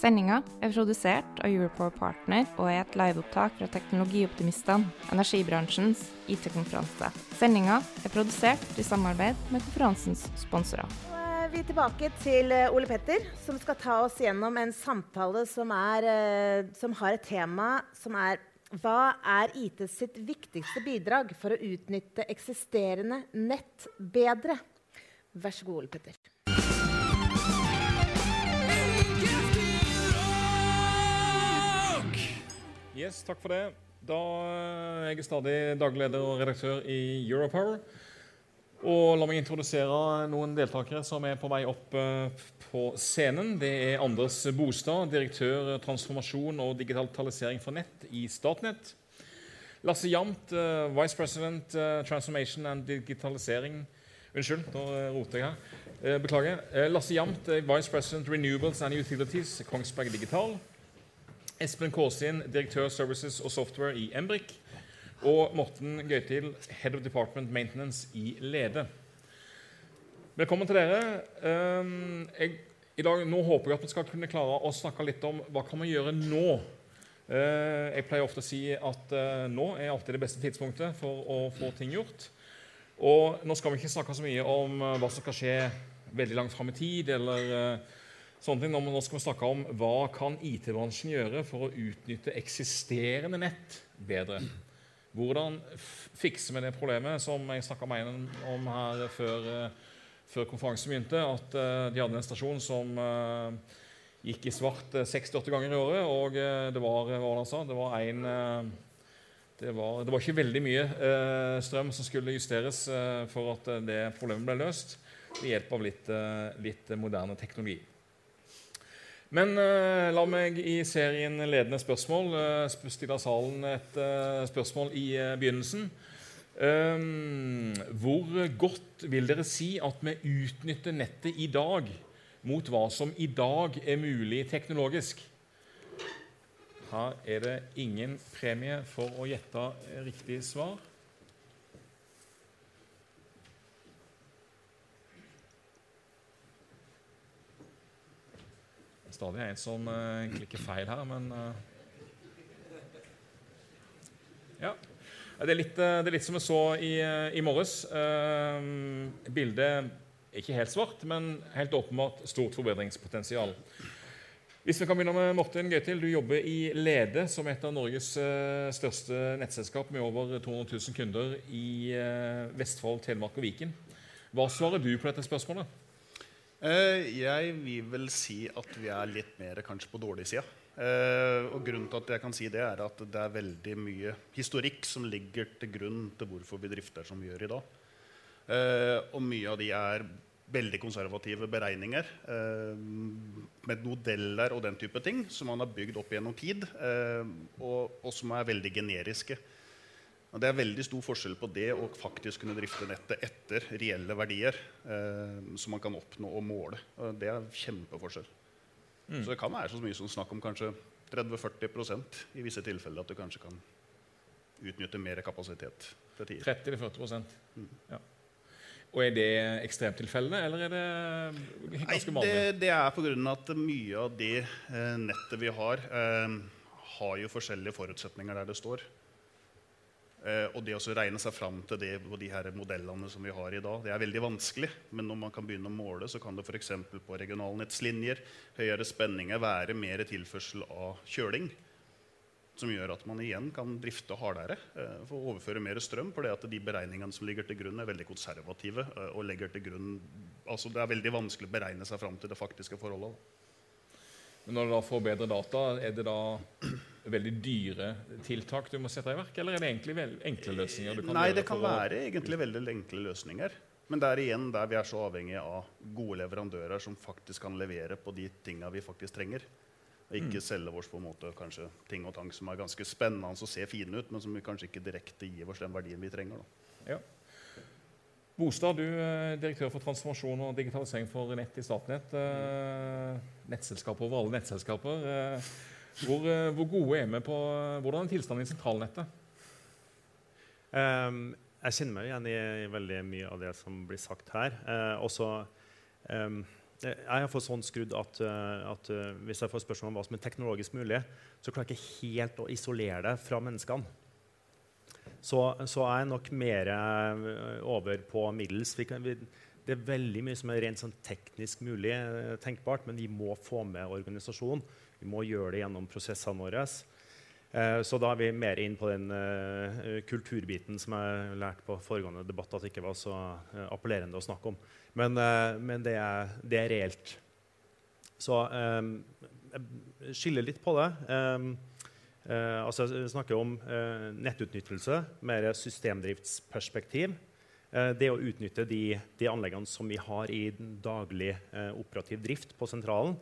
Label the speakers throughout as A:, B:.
A: Sendinga er produsert av Europower Partner og er et liveopptak fra Teknologioptimistene, energibransjens IT-konferanse. Sendinga er produsert i samarbeid med konferansens sponsorer.
B: Vi er tilbake til eh, Ole Petter, som skal ta oss gjennom en samtale som, er, eh, som har et tema som er hva er IT sitt viktigste bidrag for å utnytte eksisterende nett bedre? Vær så god, Ole Petter.
C: Yes, takk for det. Da er jeg stadig daglig leder og redaktør i Europower. Og la meg introdusere noen deltakere som er på vei opp eh, på scenen. Det er Anders Bostad, direktør transformasjon og digitalisering for nett i Statnett. Lasse Jamt, eh, vice president eh, transformation and digitalisering Unnskyld, nå roter jeg her. Beklager. Lasse Jamt, vice president renewables and utilities, Kongsberg Digital. Espen Kåsin, direktør Services og Software i Embrik. Og Morten Gøytil, Head of Department Maintenance i Lede. Velkommen til dere. Um, jeg, i dag, nå håper jeg at vi skal kunne klare å snakke litt om hva kan man gjøre nå. Uh, jeg pleier ofte å si at uh, nå er alltid det beste tidspunktet for å få ting gjort. Og nå skal vi ikke snakke så mye om uh, hva som skal skje veldig langt fram i tid, eller sånne ting. Nå, skal vi snakke om hva kan IT-bransjen gjøre for å utnytte eksisterende nett bedre. Hvordan fikser vi det problemet som jeg snakka med en om her før, uh, før konferansen begynte? At uh, de hadde en stasjon som uh, gikk i svart 68 ganger i året. Og det var hva han sa, det var en det var, det var, ikke veldig mye strøm som skulle justeres for at det problemet ble løst ved hjelp av litt, litt moderne teknologi. Men uh, la meg i serien Ledende spørsmål uh, stille salen et uh, spørsmål i begynnelsen. Um, hvor godt vil dere si at vi utnytter nettet i dag mot hva som i dag er mulig teknologisk? Her er det ingen premie for å gjette riktig svar. Stadig en som uh, klikker feil her, men uh, Ja. Det er, litt, uh, det er litt som vi så i, i morges. bildet er ikke helt svart, men helt åpenbart stort forbedringspotensial. Hvis vi kan begynne med Morten Gøytil, Du jobber i Lede, som er et av Norges største nettselskap med over 200 000 kunder i Vestfold, Telemark og Viken. Hva svarer du på dette spørsmålet?
D: Jeg vil vel si at vi er litt mer kanskje på dårlig sida. og grunnen til at jeg kan si det, er at det er veldig mye historikk som ligger til grunn til hvorfor vi drifter som vi gjør i dag. og mye av de er veldig konservative beregninger med modeller og den type ting som man har bygd opp gjennom tid, og som er veldig generiske. Og det er veldig stor forskjell på det å faktisk kunne drifte nettet etter reelle verdier eh, som man kan oppnå og måle. Og det er kjempeforskjell. Mm. Så det kan være så mye som snakk om kanskje 30-40% i visse tilfeller at du kanskje kan utnytte mer kapasitet til tider.
C: 30-40 mm. ja. Og Er det ekstremtilfellene, eller er det ganske vanlig?
D: Det, det er pga. at mye av det eh, nettet vi har, eh, har jo forskjellige forutsetninger der det står. Eh, og det å regne seg fram til det på de her modellene som vi har i dag, det er veldig vanskelig. Men når man kan begynne å måle, så kan det f.eks. på regionalnettslinjer, høyere spenninger, være mer tilførsel av kjøling. Som gjør at man igjen kan drifte hardere eh, for å overføre mer strøm. For de beregningene som ligger til grunn, er veldig konservative. Eh, og legger til grunn, altså Det er veldig vanskelig å beregne seg fram til det faktiske forholdet.
C: Men når du da får bedre data, er det da veldig dyre tiltak du må sette i verk, eller er det egentlig enkle løsninger?
D: Nei, det kan være egentlig veldig enkle løsninger. Men det er igjen der vi er så avhengige av gode leverandører som faktisk kan levere på de tinga vi faktisk trenger. Og ikke selge oss på en måte kanskje ting og tang som er ganske spennende og ser fine ut, men som vi kanskje ikke direkte gir oss den verdien vi trenger. Da.
C: Ja. Bostad, du er direktør for transformasjon og digitalisering for Nett i Statnett. Eh, nettselskaper over alle nettselskaper. Eh, hvor, eh, hvor, gode er vi på Hvordan er tilstanden i sentralnettet?
E: Um, jeg kjenner meg igjen i, i, veldig mye av det som blir sagt her. Uh, også, um, jeg har fått sånn skrudd at, at hvis jeg får spørsmål om hva som er teknologisk mulig, så klarer jeg ikke helt å isolere det fra menneskene. Så, så jeg nok mer over på middels. Vi kan, vi, det er veldig mye som er rent sånn teknisk mulig tenkbart, men vi må få med organisasjonen. Vi må gjøre det gjennom prosessene våre. Eh, så da er vi mer inn på den uh, kulturbiten som jeg lærte på foregående debatt at det ikke var så uh, appellerende å snakke om. Men, men det, er, det, er, reelt. Så jeg skiller litt på det. Altså jeg snakker om nettutnyttelse, mer systemdriftsperspektiv. det å utnytte de, de, anleggene som vi har i daglig operativ drift på sentralen.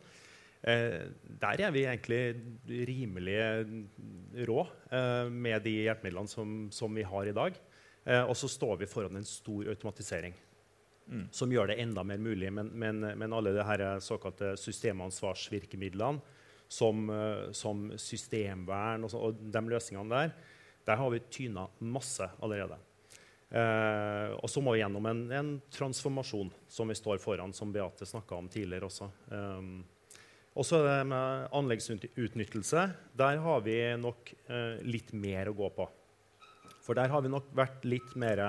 E: Eh, der er vi egentlig rimelig rå eh, med de hjelpemidlene som, som, vi har i dag. Eh, og så står vi foran en stor automatisering mm. som gjør det enda mer mulig. Men, men, men alle de såkalte systemansvarsvirkemidlene, som, som systemvern og, så, og, de løsningene der, der har vi tyna masse allerede. Eh, og så må vi gjennom en, en, transformasjon som vi står foran, som Beate snakka om tidligere også. Um, og så det med anleggsutnyttelse. Der har vi nok eh, litt mer å gå på. For der har vi nok vært litt mer,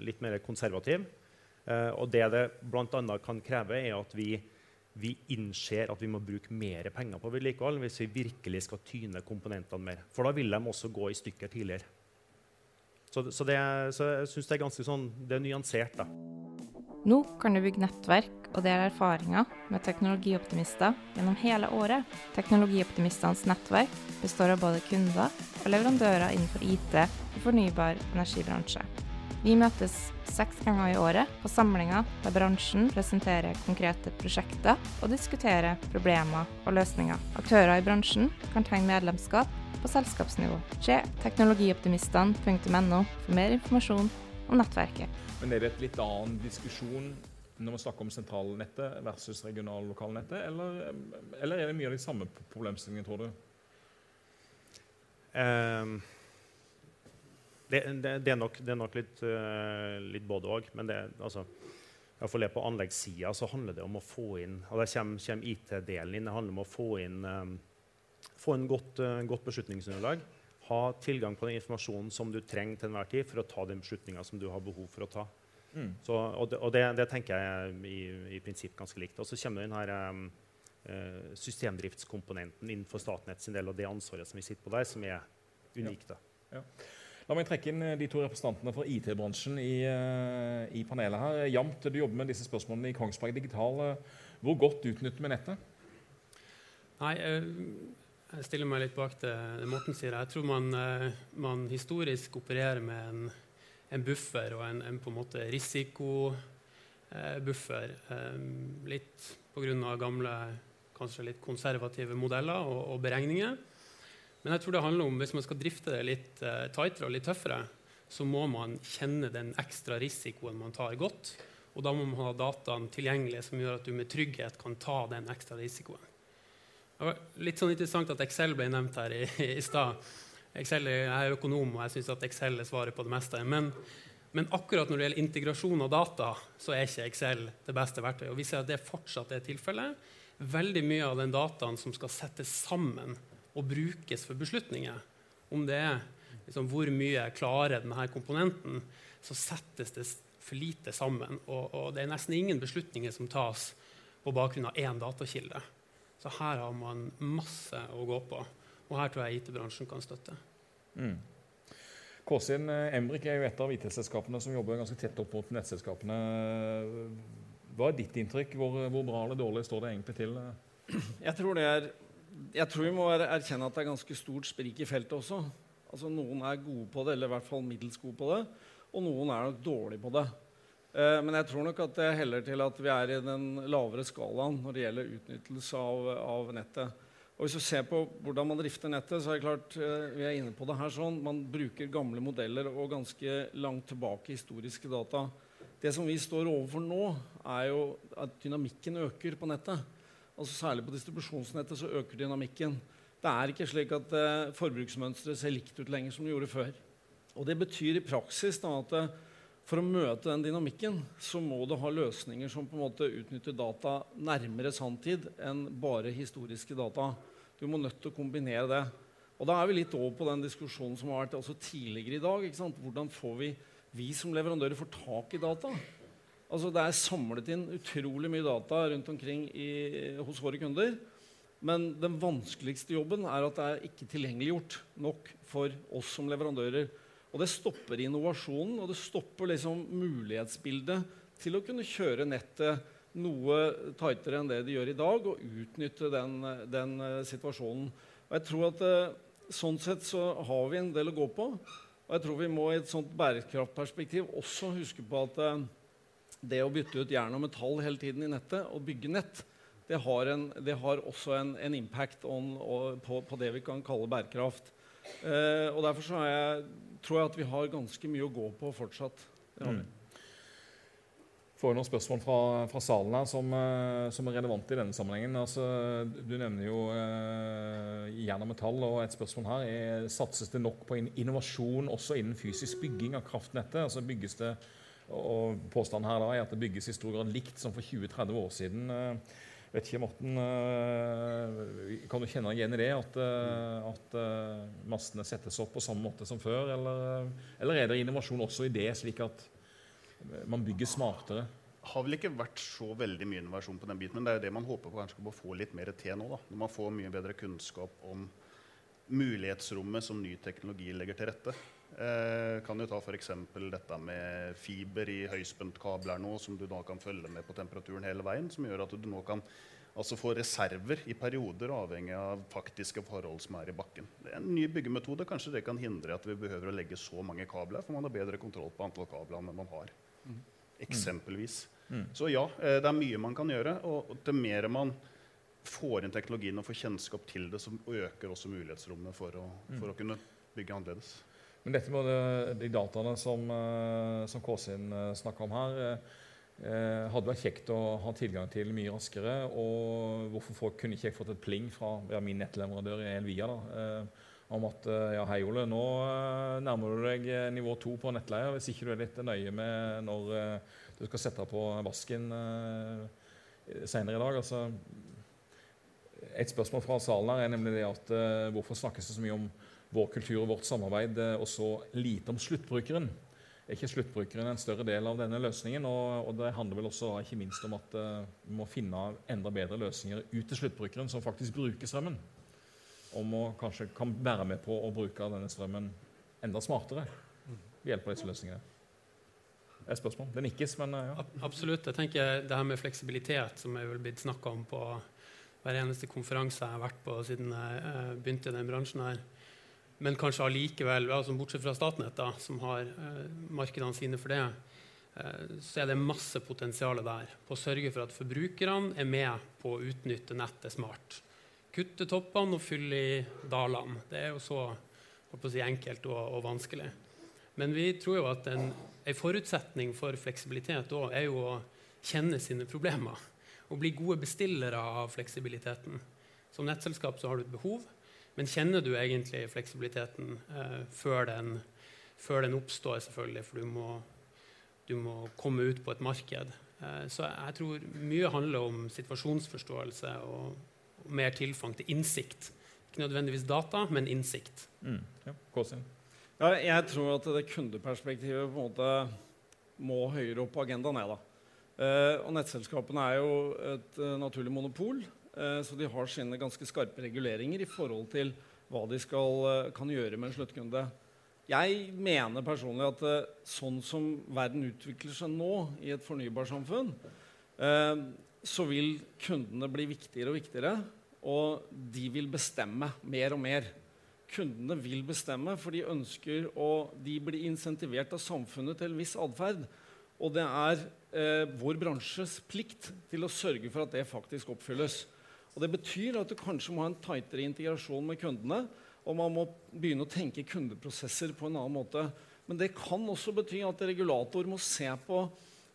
E: litt mer konservative. Eh, og det det bl.a. kan kreve, er at vi, vi innser at vi må bruke mer penger på vedlikehold hvis vi virkelig skal tyne komponentene mer. For da vil de også gå i stykker tidligere. Så, så, det, så jeg syns det er ganske sånn, det er nyansert. da.
A: Nå kan du bygge nettverk og dele erfaringer med teknologioptimister gjennom hele året. Teknologioptimistenes nettverk består av både kunder og leverandører innenfor IT og fornybar energibransje. Vi møtes seks ganger i året på samlinger der bransjen presenterer konkrete prosjekter og diskuterer problemer og løsninger. Aktører i bransjen kan tegne medlemskap på selskapsnivå. Se teknologioptimistene.no for mer informasjon om nettverket.
C: Men er det et litt annen diskusjon når vi snakker om sentralnettet versus regional- og lokalnettet, eller, eller, er det mye av de samme problemstillingene, tror du?
E: Um, det, det, det, er nok, det, er nok, litt, uh, litt både òg. Men det, altså, på anleggssida så handler det om å få inn og Der kommer, kommer IT-delen inn. Det handler om å få inn, um, få inn godt, uh, godt beslutningsunderlag ha tilgang på den informasjonen som du trenger til enhver tid for å ta den beslutninga som du har behov for å ta. Mm. Så, og, det, og det, tenker jeg i, i prinsipp ganske likt. Og så kommer den her um, systemdriftskomponenten innenfor Statnett sin del og det ansvaret som vi sitter på der, som er unikt.
C: Ja. Ja. La meg trekke inn eh, de to representantene fra IT-bransjen i, uh, i, panelet her. Jamt, du jobber med disse spørsmålene i Kongsberg Digital. Hvor godt utnytter vi nettet?
F: Nei, jeg stiller meg litt bak det Morten sier. Jeg tror man, eh, man historisk opererer med en, en buffer og en, en, på en måte risikobuffer. Eh, litt pga. gamle, kanskje litt konservative modeller og, og, beregninger. Men jeg tror det handler om hvis man skal drifte det litt uh, tightere og litt tøffere, så må man kjenne den ekstra risikoen man tar godt. Og da må man ha dataene tilgjengelige som gjør at du med trygghet kan ta den ekstra risikoen. Det var litt sånn interessant at Excel ble nevnt her i, i stad. Jeg er økonom, og jeg syns at Excel er svaret på det meste. Men, men, akkurat når det gjelder integrasjon av data, så er ikke Excel det beste verktøyet. Og vi ser at det fortsatt er tilfellet. Veldig mye av den dataen som skal settes sammen og brukes for beslutninger, om det er liksom, hvor mye klarer denne komponenten, så settes det for lite sammen. Og, og det er nesten ingen beslutninger som tas på bakgrunn av én datakilde. Så her har man masse å gå på. Og her tror jeg IT-bransjen kan støtte. Mm.
C: Kåsin eh, Embrik er jo et av IT-selskapene som jobber ganske tett opp mot nettselskapene. Hva er ditt inntrykk? Hvor, hvor, bra eller dårlig står det egentlig til?
G: Jeg tror, det er, jeg tror vi må erkjenne at det er ganske stort sprik i feltet også. Altså Noen er gode på det, eller i hvert fall middels gode på det. Og noen er nok dårlige på det. Eh, men jeg tror nok at det heller til at vi er i den lavere skalaen når det gjelder utnyttelse av, av nettet. Og hvis du ser på hvordan man drifter nettet, så er det klart eh, vi er inne på det her sånn, Man bruker gamle modeller og ganske langt tilbake historiske data. Det som vi står overfor nå, er jo at dynamikken øker på nettet. Altså Særlig på distribusjonsnettet så øker dynamikken. Det er ikke slik at eh, forbruksmønsteret ser likt ut lenger som det gjorde før. Og Det betyr i praksis da, at eh, for å møte den dynamikken så må du ha løsninger som på en måte utnytter data nærmere sanntid enn bare historiske data. Du må nødt til å kombinere det. Og Da er vi litt over på den diskusjonen som har vært tidligere i dag. Hvordan får vi, vi som leverandører får tak i data? Altså Det er samlet inn utrolig mye data rundt omkring i, hos våre kunder. Men den vanskeligste jobben er at det er ikke tilgjengeliggjort nok for oss som leverandører. Og det stopper innovasjonen, og det stopper liksom mulighetsbildet til å kunne kjøre nettet noe tightere enn det de gjør i dag, og utnytte den, den uh, situasjonen. Og jeg tror at uh, Sånn sett så har vi en del å gå på. Og jeg tror vi må i et sånt bærekraftperspektiv også huske på at uh, det å bytte ut jern og metall hele tiden i nettet og bygge nett, det har, en, det har også en, en impact on, på, på, det vi kan kalle bærekraft. og Derfor jeg, tror jeg at vi har ganske mye å gå på fortsatt. Mm.
C: Får noen spørsmål fra, fra salen her som, uh, som, er relevante i denne sammenhengen. Altså, du nevner jo eh, jern og metall, og et spørsmål her er satses det nok på innovasjon også innen fysisk bygging av kraftnettet? Altså bygges det, og Påstanden her da er at det bygges i stor grad likt som for 20-30 år siden. Uh, vet ikke, Morten, Kan du kjenne deg igjen i det? At, at mastene settes opp på samme måte som før? Eller, eller er det innovasjon også i det, slik at man bygger smartere.
D: Det har vel ikke vært så veldig mye innovasjon på den biten, men det er jo det man håper på kanskje å få litt mer til nå. da, Når man får mye bedre kunnskap om mulighetsrommet som ny teknologi legger til rette. Eh, kan jo ta f.eks. dette med fiber i høyspentkabler nå, som du da kan følge med på temperaturen hele veien. Som gjør at du nå kan altså få reserver i perioder avhengig av faktiske forhold som er i bakken. Det er en ny byggemetode. Kanskje det kan hindre at vi behøver å legge så mange kabler, for man har bedre kontroll på antall kabler enn man har. Mm. Eksempelvis. Mm. Så ja, eh, det er mye man kan gjøre. Og til mer man får inn teknologien og får kjennskap til det, så øker også mulighetsrommet for å, mm. for å kunne bygge annerledes.
C: Men dette med de dataene som, eh, som Kåsin eh, snakka om her, hadde vært kjekt å ha tilgang til mye raskere. Og hvorfor folk kunne ikke jeg fått et pling fra ja, min nettleverandør i Elvia da, om at eh, ja, hei Ole, nå eh, nærmer du deg eh, nivå to på nettleie hvis ikke du er litt nøye med når du skal sette på vasken senere i dag. Altså, et spørsmål fra salen her er nemlig det at hvorfor snakkes det så mye om vår kultur og vårt samarbeid og så lite om sluttbrukeren? Er ikke sluttbrukeren en større del av denne løsningen? Og, og det handler vel også ikke minst om at uh, vi må finne enda bedre løsninger ut til sluttbrukeren som faktisk bruker strømmen om å kanskje kan være med på å bruke denne strømmen enda smartere ved hjelp av disse løsningene. Det er et spørsmål. Det nikkes, men eh, ja.
F: Absolutt. Jeg tenker Det her med fleksibilitet, som er vel blitt snakka om på hver eneste konferanse jeg har vært på siden jeg eh, begynte i den bransjen her. Men kanskje allikevel, altså bortsett fra Statnett, da, som har eh, markedene sine for det, eh, så er det masse potensial der på å sørge for at forbrukerne er med på å utnytte nettet smart kutte toppene og fylle i dalene. Det er jo så si, enkelt og, og, vanskelig. Men vi tror jo at en, en forutsetning for fleksibilitet er jo å kjenne sine problemer. Og bli gode bestillere av fleksibiliteten. Som nettselskap så har du et behov, men kjenner du egentlig fleksibiliteten eh, før, den, før, den, oppstår, selvfølgelig, for du må, du må komme ut på et marked. Eh, så jeg tror mye handler om situasjonsforståelse og, mer tilfang til innsikt. Ikke nødvendigvis data, men innsikt. Mm.
C: Ja,
G: ja, jeg tror at det kundeperspektivet på en måte må høyere opp på agendaen. Jeg, Eh, og nettselskapene er jo et uh, naturlig monopol, så de har sine ganske skarpe reguleringer i forhold til hva de skal, kan gjøre med en sluttkunde. Jeg mener personlig at sånn som verden utvikler seg nå i et fornybarsamfunn, så vil kundene bli viktigere og viktigere, og de vil bestemme mer og mer. Kundene vil bestemme, for de ønsker å de blir insentivert av samfunnet til en viss atferd. Og det er eh, vår bransjes plikt til å sørge for at det faktisk oppfylles. Og Det betyr at du kanskje må ha en tightere integrasjon med kundene. Og man må begynne å tenke kundeprosesser på en annen måte. Men det kan også bety at regulator må se på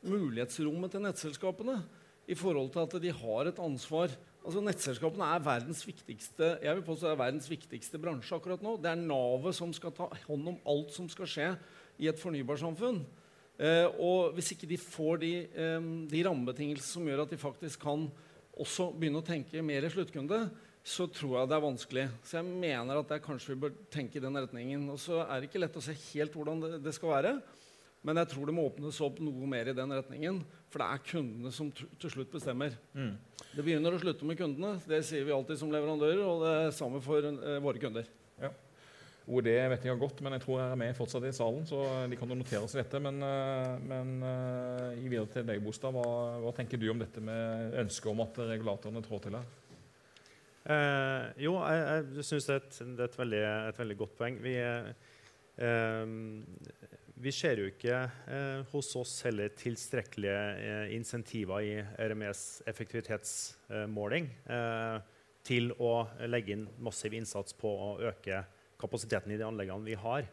G: mulighetsrommet til nettselskapene i forhold til at de har et ansvar. Altså Nettselskapene er verdens viktigste jeg vil påstå er verdens viktigste bransje akkurat nå. Det er navet som skal ta hånd om alt som skal skje i et fornybarsamfunn. Eh, og hvis ikke de får de, eh, de rammebetingelsene som gjør at de faktisk kan også begynne å tenke mer sluttkunde, så tror jeg det er vanskelig. Så jeg mener at jeg kanskje vi bør tenke i den retningen. Og så er det ikke lett å se helt hvordan det, det skal være. Men jeg tror det må åpnes opp noe mer i den retningen. For det er kundene som til slutt bestemmer. Mm. Det begynner å slutte med kundene. Det sier vi alltid som leverandører, og det er samme for uh, våre kunder.
C: OED vet jeg godt, men jeg tror jeg er med fortsatt i salen, så de kan jo notere seg dette. Men, uh, men i videre til deg, Bostad. Hva, hva, tenker du om dette med ønsket om at regulatorene trår til her?
E: Eh, jo, jeg, jeg syns det, det, er et veldig, et veldig, godt poeng. Vi, eh, vi ser jo ikke eh, hos oss heller tilstrekkelige eh, insentiver i RMEs effektivitetsmåling eh, til å legge inn massiv innsats på å øke kapasiteten i de anleggene vi har.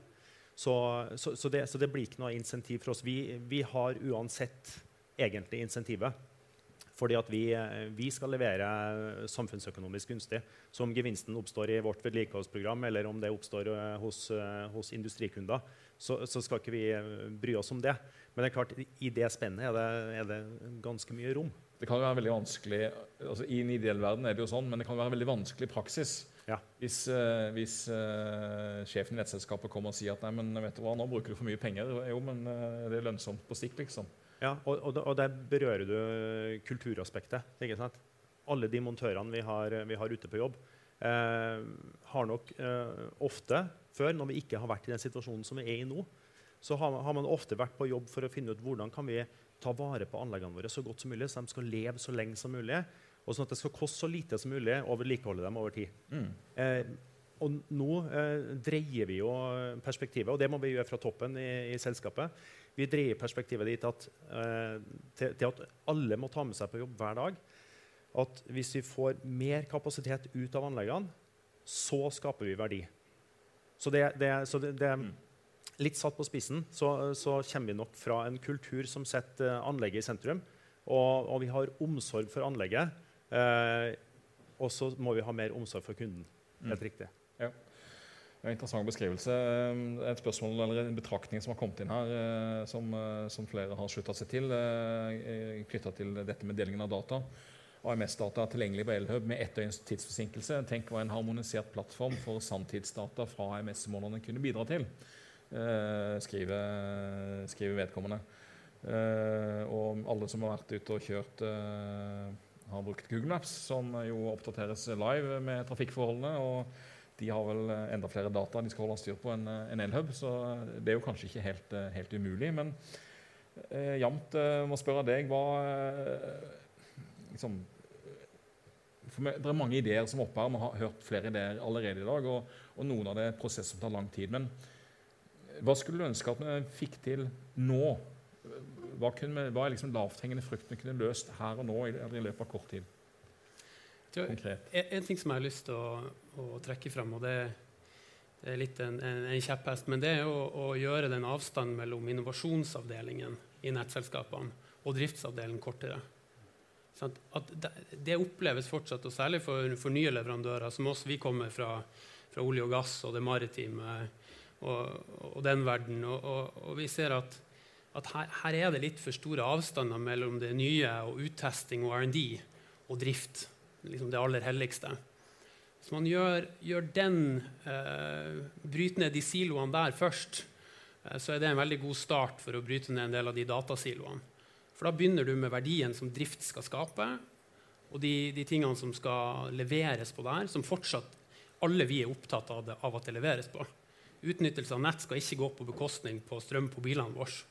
E: Så, så, så, det, så det, blir ikke noe insentiv for oss. Vi, vi har uansett egentlig insentivet. Fordi at vi, vi, skal levere samfunnsøkonomisk gunstig. Så om gevinsten oppstår i vårt vedlikeholdsprogram, eller om det oppstår eh, hos, eh, hos industrikunder, så, så, skal ikke vi eh, bry oss om det. Men det er klart, i det spennet er det, er det ganske mye rom.
C: Det kan være veldig vanskelig, altså I en ideell verden er det jo sånn, men det kan være veldig vanskelig praksis. Ja. Hvis, uh, hvis uh, sjefen i nettselskapet kommer og sier at nei, men vet du hva, nå bruker du for mye penger. Jo, men uh, det er lønnsomt på sikt, liksom.
E: Ja, og, og, og, der berører du kulturaspektet. ikke sant? Alle de montørene vi har, vi har ute på jobb, eh, har nok ofte før, når vi ikke har vært i den situasjonen som vi er i nå, så har, har, man ofte vært på jobb for å finne ut hvordan kan vi ta vare på anleggene våre så godt som mulig, så de skal leve så lenge som mulig, og sånn at det skal koste så lite som mulig å vedlikeholde dem over tid. Mm. Eh, og nå eh, dreier vi jo perspektivet, og det må vi gjøre fra toppen i, i selskapet. Vi dreier perspektivet dit at, eh, til, til, at alle må ta med seg på jobb hver dag. At hvis vi får mer kapasitet ut av anleggene, så skaper vi verdi. Så det, det, så det, det mm. Litt satt på spissen så, så, kommer vi nok fra en kultur som setter anlegget i sentrum. Og, og vi har omsorg for anlegget. Eh, og så må vi ha mer omsorg for kunden. Helt mm. riktig. Ja.
C: Det er en interessant beskrivelse. Eh, et spørsmål eller en betraktning som har kommet inn her, eh, som, eh, som flere har slutta seg til, knytta til dette med delingen av data. AMS-data er tilgjengelig på Elhub med ett døgns tidsforsinkelse. Tenk hva en harmonisert plattform for sanntidsdata fra AMS-målerne kunne bidra til, skriver, skriver vedkommende. Og alle som har vært ute og kjørt, har brukt Google Maps, som jo oppdateres live med trafikkforholdene. og de har vel eh, enda flere data de skal holde styr på enn en eh, Elhub, så det er jo kanskje ikke helt, eh, helt umulig. Men eh, Jamt eh, må spørre deg hva liksom, meg, Det er mange ideer som er oppe her. Vi har hørt flere ideer allerede i dag. Og, og noen av det er prosesser som tar lang tid. Men hva skulle du ønske at vi fikk til nå? Hva, kunne, hva er liksom lavthengende frukt vi kunne løst her og nå i, i løpet av kort tid?
F: En, en, ting som jeg har lyst til å, å trekke frem, og det, det er litt en, en, en, kjepphest, men det er å, å gjøre den avstanden mellom innovasjonsavdelingen i nettselskapene og driftsavdelingen kortere. Sånn at det, det, oppleves fortsatt, og særlig for, for, nye leverandører som oss. Vi kommer fra, fra olje og gass og det maritime og, og den verden. Og, og, og, vi ser at, at her, her, er det litt for store avstander mellom det nye og uttesting og R&D og drift liksom det aller helligste. Hvis man gjør, gjør den, eh, bryter ned de siloene der først, eh, så er det en veldig god start for å bryte ned en del av de datasiloene. For da begynner du med verdien som drift skal skape, og de, de tingene som skal leveres på der, som fortsatt alle vi er opptatt av, det, av at det leveres på. Utnyttelse av nett skal ikke gå på bekostning på strøm på bilene våre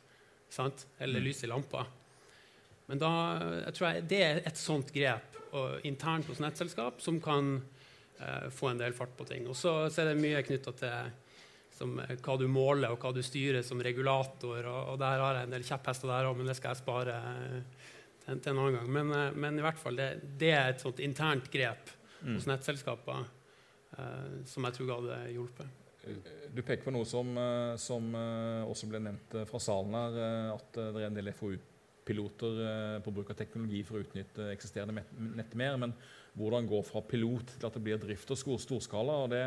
F: sant? eller mm. lys i lampa. Men da, jeg tror jeg, det er et sånt grep internt hos nettselskap som kan eh, få en del fart på ting. Og så er det mye knytta til som, uh, hva du måler og hva du styrer som regulator. Og, og der har jeg en del kjepphester der òg, men det skal jeg spare uh, til, til en annen gang. Men, eh, men i hvert fall, det, det, er et sånt internt grep mm. hos nettselskaper eh, som jeg tror hadde hjulpet.
C: Du peker på noe som, eh, som eh, også ble nevnt fra salen her, at det er en del FoU-piloter på bruk av teknologi for å utnytte eksisterende nett mer. Men hvordan gå fra pilot til at det blir drift og storskala? og det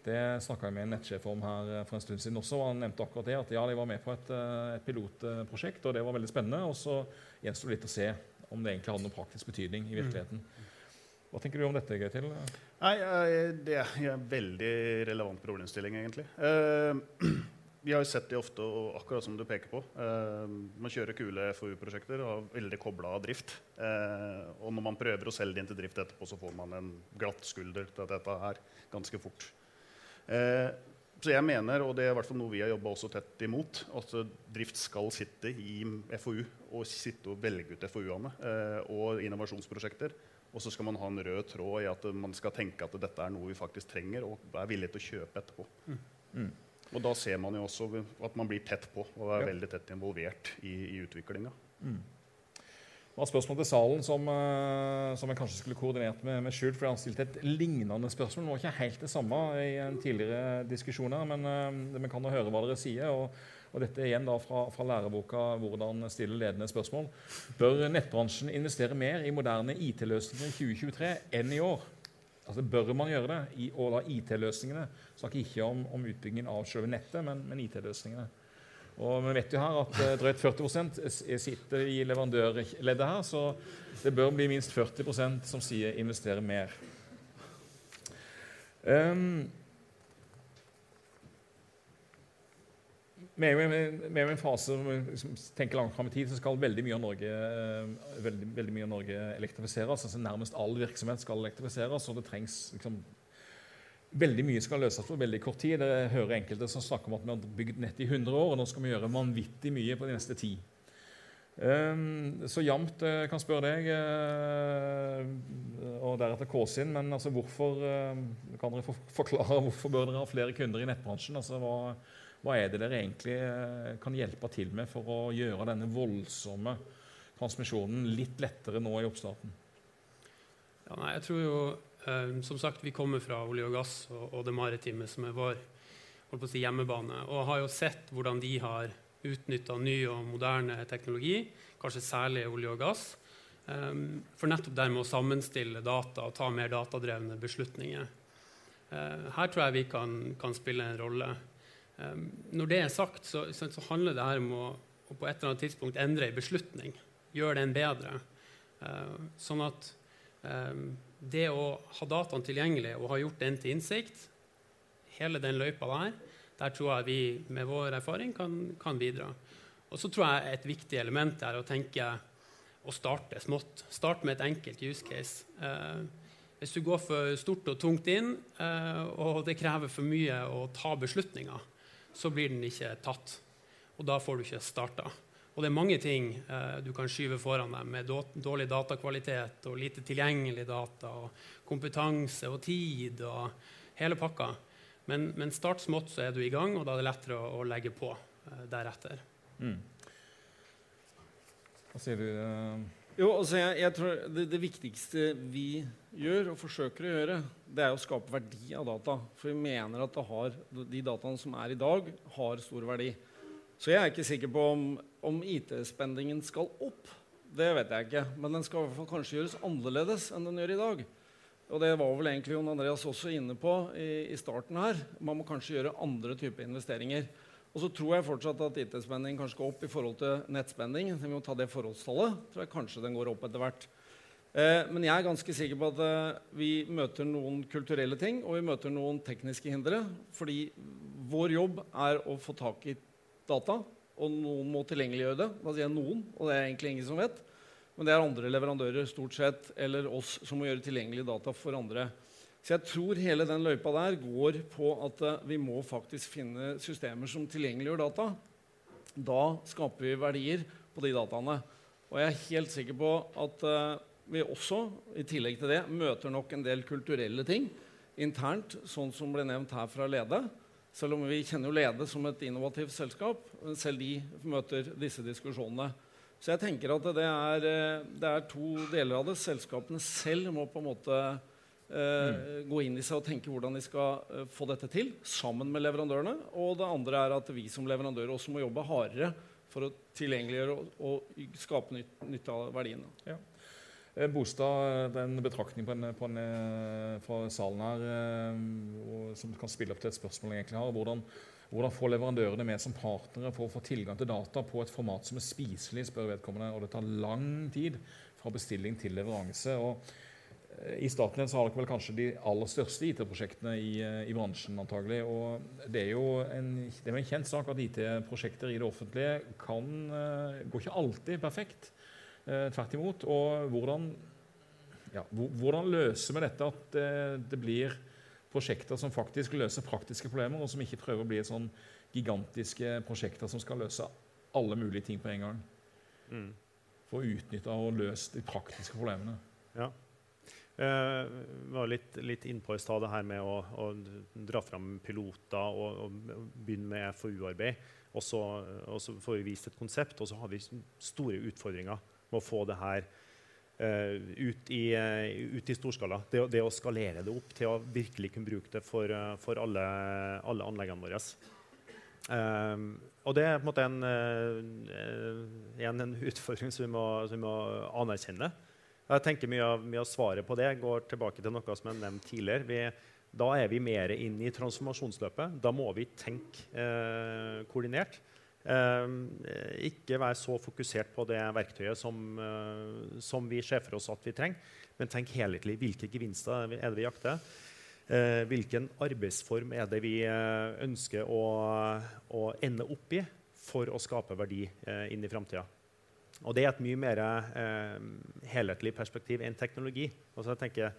C: det snakka jeg med en nettsjef om her for en stund siden også. og Han nevnte akkurat det, at ja, de var med på et, et pilotprosjekt, og det var veldig spennende. Og så gjenstår det litt å se om det egentlig hadde noen praktisk betydning i virkeligheten. Hva tenker du om dette, Gøytil?
D: Nei, Det er en veldig relevant problemstilling, egentlig. Eh, vi har jo sett det ofte, og akkurat som du peker på. Eh, man kjører kule FoU-prosjekter og er veldig kobla av drift. Eh, og når man prøver å selge det inn til drift etterpå, så får man en glatt skulder til dette her ganske fort. Så jeg mener, og det er i hvert fall noe vi har jobba tett imot, at drift skal sitte i FoU og sitte og velge ut FoU-ene og innovasjonsprosjekter. Og så skal man ha en rød tråd i at man skal tenke at dette er noe vi faktisk trenger, og er villig til å kjøpe etterpå. Mm. Mm. Og da ser man jo også at man blir tett på og er ja. veldig tett involvert i, i utviklinga. Mm.
C: Det var spørsmål til salen som, uh, som jeg kanskje skulle koordinert med, med Sjult, for han stilte et lignende spørsmål. Det var ikke helt det samme i en tidligere diskusjon her, men vi kan jo høre hva dere sier. og og dette er igjen da fra, fra læreboka 'Hvordan stille ledende spørsmål'. Bør nettbransjen investere mer i moderne IT-løsninger i 2023 enn i år? Altså Bør man gjøre det? I, og da IT-løsningene. Snakker ikke om, om utbyggingen av selve nettet, men, men IT-løsningene. Og Vi vet jo her at uh, drøyt 40% sitter i leverandørleddet her, så det bør bli minst 40% som sier 'investere mer'. Um, Vi er jo i en fase hvor vi liksom tenker langt fram i tid, så skal veldig mye av Norge, eh, veldig, veldig mye av Norge elektrifiseres. altså Nærmest all virksomhet skal elektrifiseres, og det trengs liksom, Veldig mye skal løses på veldig kort tid. Jeg hører enkelte som snakker om at vi har bygd nett i 100 år, og nå skal vi gjøre vanvittig mye på de neste ti. Um, så Jamt jeg kan spørre deg, uh, og deretter Kåsin, men altså, hvorfor kan dere forklare hvorfor bør dere ha flere kunder i nettbransjen? Altså, hva, hva er det dere egentlig eh, kan hjelpe til med for å gjøre denne voldsomme transmisjonen litt lettere nå i oppstarten?
F: Ja, nei, jeg tror jo, eh, Som sagt, vi kommer fra olje og gass og, og det maritime, som er vår si, hjemmebane, og har jo sett hvordan de har utnytta ny og moderne teknologi, kanskje særlig olje og gass, eh, for nettopp dermed å sammenstille data og ta mer datadrevne beslutninger. Eh, her tror jeg vi kan, kan spille en rolle. Um, når det er sagt, så, så, handler det her om å, å, på et eller annet tidspunkt endre en beslutning. Gjøre den bedre. Uh, sånn at um, det å ha dataen tilgjengelig og ha gjort den til innsikt, hele den løypa der, der tror jeg vi med vår erfaring kan, kan bidra. Og så tror jeg et viktig element er å tenke å starte smått. Start med et enkelt use case. Uh, hvis du går for stort og tungt inn, uh, og det krever for mye å ta beslutninger, så blir den ikke tatt. Og da får du ikke starta. Og det er mange ting eh, du kan skyve foran deg med dårlig datakvalitet og lite tilgjengelig data og kompetanse og tid og hele pakka. Men, men start smått, så er du i gang, og da er det lettere å, å legge på eh, deretter. Mm.
C: Hva sier du? Uh
G: jo, altså jeg, jeg tror det, det, viktigste vi gjør og forsøker å gjøre, det er å skape verdi av data. For vi mener at har, de dataene som er i dag, har stor verdi. Så jeg er ikke sikker på om, om IT-spendingen skal opp. Det vet jeg ikke. Men den skal i hvert fall kanskje gjøres annerledes enn den gjør i dag. Og det var vel egentlig Jon Andreas også inne på i, i starten her. Man må kanskje gjøre andre typer investeringer. Og så tror jeg fortsatt at IT-spenning kanskje skal opp i forhold til nettspenning. Vi må ta det forholdstallet. tror jeg kanskje den går opp etter hvert. Eh, men jeg er ganske sikker på at eh, vi møter noen kulturelle ting og vi møter noen tekniske hindre. Fordi vår jobb er å få tak i data, og noen må tilgjengeliggjøre det. Da sier jeg noen, og det er egentlig ingen som vet. Men det er andre leverandører stort sett, eller oss som må gjøre tilgjengelig data for andre. Så jeg tror hele den løypa der går på at uh, vi må faktisk finne systemer som tilgjengeliggjør data. Da skaper vi verdier på de dataene. Og jeg er helt sikker på at uh, vi også, i tillegg til det, møter nok en del kulturelle ting internt, sånn som ble nevnt her fra Lede. Selv om vi kjenner jo Lede som et innovativt selskap. Selv de møter disse diskusjonene. Så jeg tenker at det er, eh, det er to deler av det. Selskapene selv må på en måte eh, gå inn i seg og tenke hvordan de skal eh, få dette til, sammen med leverandørene. Og det andre er at vi som leverandører også må jobbe hardere for å tilgjengeliggjøre og, og skape nytt, nytte av verdiene.
C: Ja. Bostad, det er en betraktning på en, på en, eh, fra salen her eh, og, som kan spille opp til et spørsmål jeg egentlig har. Hvordan, hvordan få leverandørene med som partnere for å få tilgang til data på et format som er spiselig, spør vedkommende, og det tar lang tid fra bestilling til leveranse. og eh, i Statnett så har dere vel kanskje de aller største IT-prosjektene i, eh, i, bransjen. antagelig, og Det er jo en, det er en kjent sak at IT-prosjekter i det offentlige kan, uh, går ikke alltid perfekt. Uh, tvert imot. Og hvordan, ja, hvordan løser vi dette at uh, det blir prosjekter som faktisk løser praktiske problemer, og som ikke prøver å bli sånn gigantiske prosjekter som skal løse alle mulige ting på en gang?
E: Mm.
C: For å utnytte og løse de praktiske problemene.
E: Ja. Eh, var litt, litt innpå i stad det her med å, å dra fram piloter og, og begynne med FoU-arbeid. Og og så får vi vist et konsept, og så har vi store utfordringer med å få det her uh, ut, i, uh, ut, i, storskala. Det, det, å skalere det opp til å virkelig kunne bruke det for, uh, for alle, alle, anleggene våre. Og det er på en måte en, en, en utfordring som vi, må, som vi, må, anerkjenne. Jeg tenker Mye av, mye av, svaret på det går tilbake til noe som jeg nevnte tidligere. Vi, da er vi mer inne i transformasjonsløpet. Da må vi tenke eh, koordinert. Eh, ikke være så fokusert på det verktøyet som, som vi ser for oss at vi trenger, men tenk helhetlig. Hvilke gevinster er det vi jakter? Eh, hvilken arbeidsform er det vi eh, ønsker å, å, ende opp i for å skape verdi eh, inn i framtida. Og det er et mye mer eh, helhetlig perspektiv enn teknologi. Altså jeg tenker,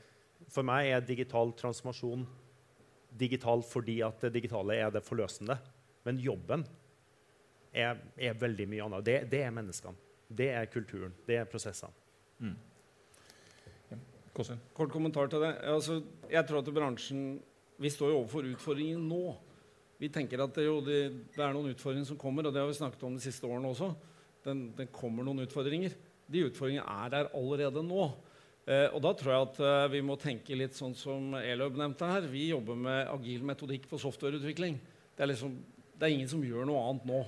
E: for meg er digital transformasjon digital fordi at det digitale er det forløsende. Men jobben er, er veldig mye annet. Det, det, er menneskene. Det er kulturen. Det er prosessene. Mm.
G: Kort kommentar til det. Altså, jeg tror at bransjen Vi står jo overfor utfordringer nå. Vi tenker at det, jo, det, det, er noen utfordringer som kommer, og det har vi snakket om de siste årene også. Den, den kommer noen utfordringer. De utfordringene er der allerede nå. Eh, og da tror jeg at eh, vi må tenke litt sånn som Eløb nevnte her. Vi jobber med agil metodikk for softwareutvikling. Det er, liksom, det er ingen som gjør noe annet nå.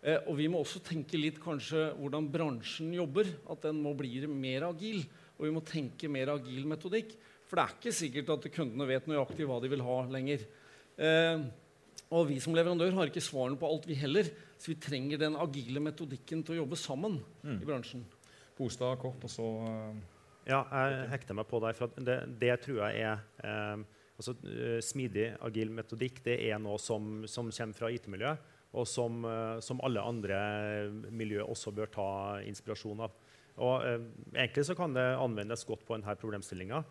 G: Eh, og vi må også tenke litt kanskje hvordan bransjen jobber. At den må bli mer agil. Og vi må tenke mer agil metodikk. For det er ikke sikkert at kundene vet nøyaktig hva de vil ha lenger. Eh, og vi som leverandør har ikke svarene på alt, vi heller. Så vi trenger den agile metodikken til å jobbe sammen mm. i bransjen.
C: Bostad kort, og så uh...
E: Ja, jeg hekter meg på deg. Det, det tror jeg er eh, altså, uh, Smidig, agil metodikk det er noe som, som kommer fra IT-miljøet, og som, uh, som alle andre miljø også bør ta inspirasjon av. Og eh, Egentlig så kan det anvendes godt på denne problemstillinga.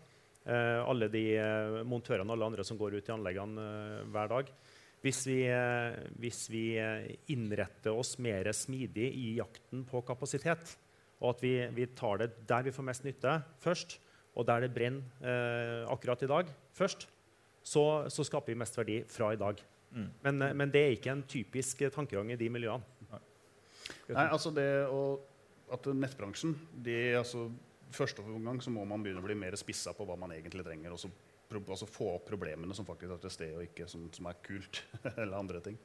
E: Eh, alle de eh, montørene og alle andre som går ut i anleggene eh, hver dag. Hvis vi, eh, hvis vi, eh, innretter oss mer smidig i jakten på kapasitet, og at vi, vi, tar det der vi får mest nytte, først, og der det brenner akkurat i dag, først, så, så, skaper vi mest verdi fra i dag. Mm. Men, men, det er ikke en typisk tankegang i de miljøene.
D: Nei, altså det å at nettbransjen de, altså, første omgang så må man begynne å bli mer spissa på hva man egentlig trenger. Og så altså, få opp problemene som faktisk er til stede, og ikke som, som, er kult. eller andre ting.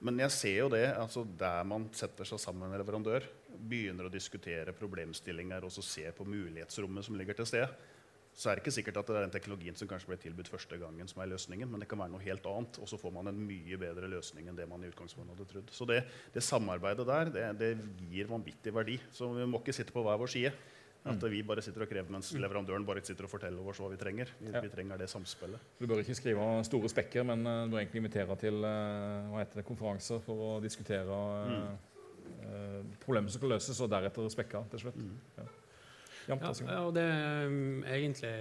D: Men jeg ser jo det, altså der man setter seg sammen med leverandør, begynner å diskutere problemstillinger og så ser på mulighetsrommet som ligger til stede, så er det ikke sikkert at det er den teknologien som kanskje ble tilbudt første gangen, som er løsningen, men det kan være noe helt annet, og så får man en mye bedre løsning enn det man i utgangspunktet hadde trodd. Så det, det samarbeidet der, det, det gir vanvittig verdi. Så vi må ikke sitte på hver vår side. At vi bare sitter og krever mens leverandøren bare sitter og forteller oss hva vi trenger. Vi, ja. vi, trenger det samspillet.
C: Du bør ikke skrive store spekker, men uh, du bør egentlig invitere til uh, hva heter det, konferanser for å diskutere uh, mm. problemer som kan løses, og deretter spekker til slutt. Mm. Ja.
F: Ja, og det er um, egentlig,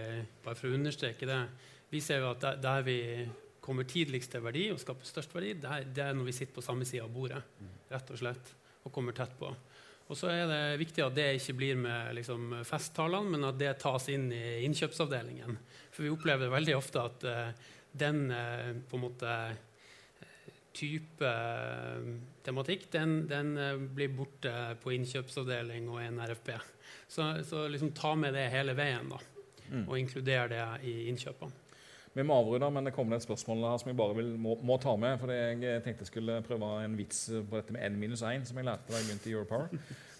F: bare for å understreke det Vi ser jo at der, der vi kommer tidligst til verdi og skaper størst verdi, det er, det er når vi sitter på samme side av bordet mm. rett og slett, og kommer tett på. Og så er det viktig at det ikke blir med liksom, festtalene, men at det tas inn i innkjøpsavdelingen. For vi opplever veldig ofte at uh, den uh, på en måte type uh, tematikk, den, den eh, blir borte på innkjøpsavdeling og en RFP. Så, så liksom ta med det hele veien, da.
C: Mm.
F: Og inkludere det i innkjøpene.
C: Vi må avrunde, men det kommer et spørsmål her som jeg bare vil, må, må, ta med. fordi Jeg tenkte jeg skulle prøve en vits på dette med n minus 1, som jeg lærte da jeg begynte i Europower.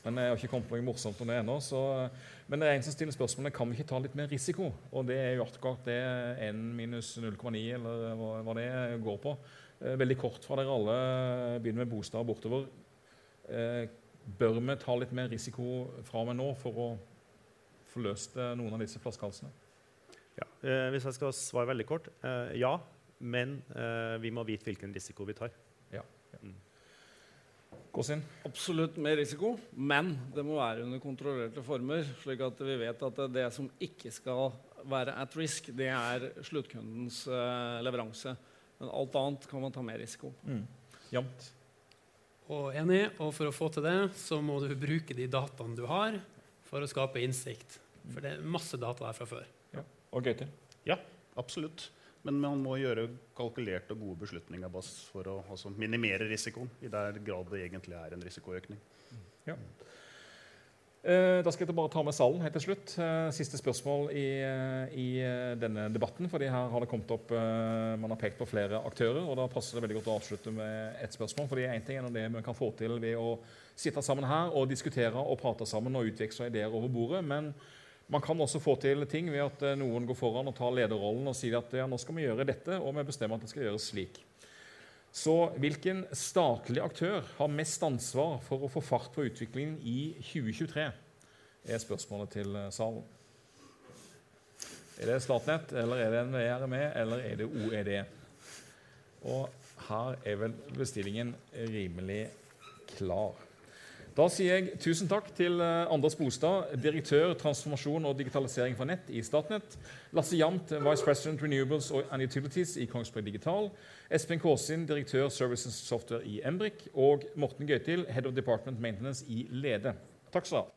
C: Men jeg har ikke kommet på noe morsomt om det ennå. Men det er en som stiller spørsmålet kan vi ikke ta litt mer risiko. Og det er jo akkurat det n minus 0,9 eller hva, hva, det går på. Eh, veldig kort fra dere alle begynner med bostad bortover. Eh, bør vi ta litt mer risiko fra og med nå for å få løst eh, noen av disse flaskehalsene?
E: Ja. Eh, hvis jeg skal svare veldig kort eh, ja. Men eh, vi må vite hvilken risiko vi tar.
C: Ja. ja. Mm. Gåsin?
G: Absolutt mer risiko, men det må være under kontrollerte former. slik at vi vet at det som ikke skal være at risk, det er sluttkundens eh, leveranse. Men alt annet kan man ta mer risiko.
C: Mm. Jamt.
F: Og enig. Og for å få til det, så må du bruke de dataene du har, for å skape innsikt. For det er masse data der fra før.
C: Og Gaute?
D: Ja, absolutt. Men man må gjøre kalkulerte og gode beslutninger for å altså, minimere risikoen. I der grad det egentlig er en risikoøkning.
C: Ja. Eh, da skal jeg bare ta med salen helt til slutt. Eh, siste spørsmål i, eh, i, denne debatten. fordi her har det kommet opp, Man har pekt på flere aktører, og da passer det veldig godt å avslutte med ett spørsmål. fordi en ting er det vi kan få til ved å sitte sammen her og diskutere og prate sammen og utveksle ideer over bordet. men man kan også få til ting ved at eh, noen går foran og tar lederrollen og sier at ja, nå skal vi gjøre dette, og vi bestemmer at det skal gjøres slik. Så hvilken statlig aktør har mest ansvar for å få fart på utviklingen i 2023? er spørsmålet til eh, salen. Er det Statnett, eller er det NVRME, eller er det OED? Og her er vel bestillingen rimelig klar. Da sier jeg tusen takk til eh, Anders Bostad, direktør transformasjon og digitalisering for nett i Statnett. Lasse Jamt, Vice President Renewables and Utilities i Kongsberg Digital. Espen Kåsin, direktør Services Software i Embrik. Og Morten Gøytil, Head of Department Maintenance i Lede. Takk skal du ha.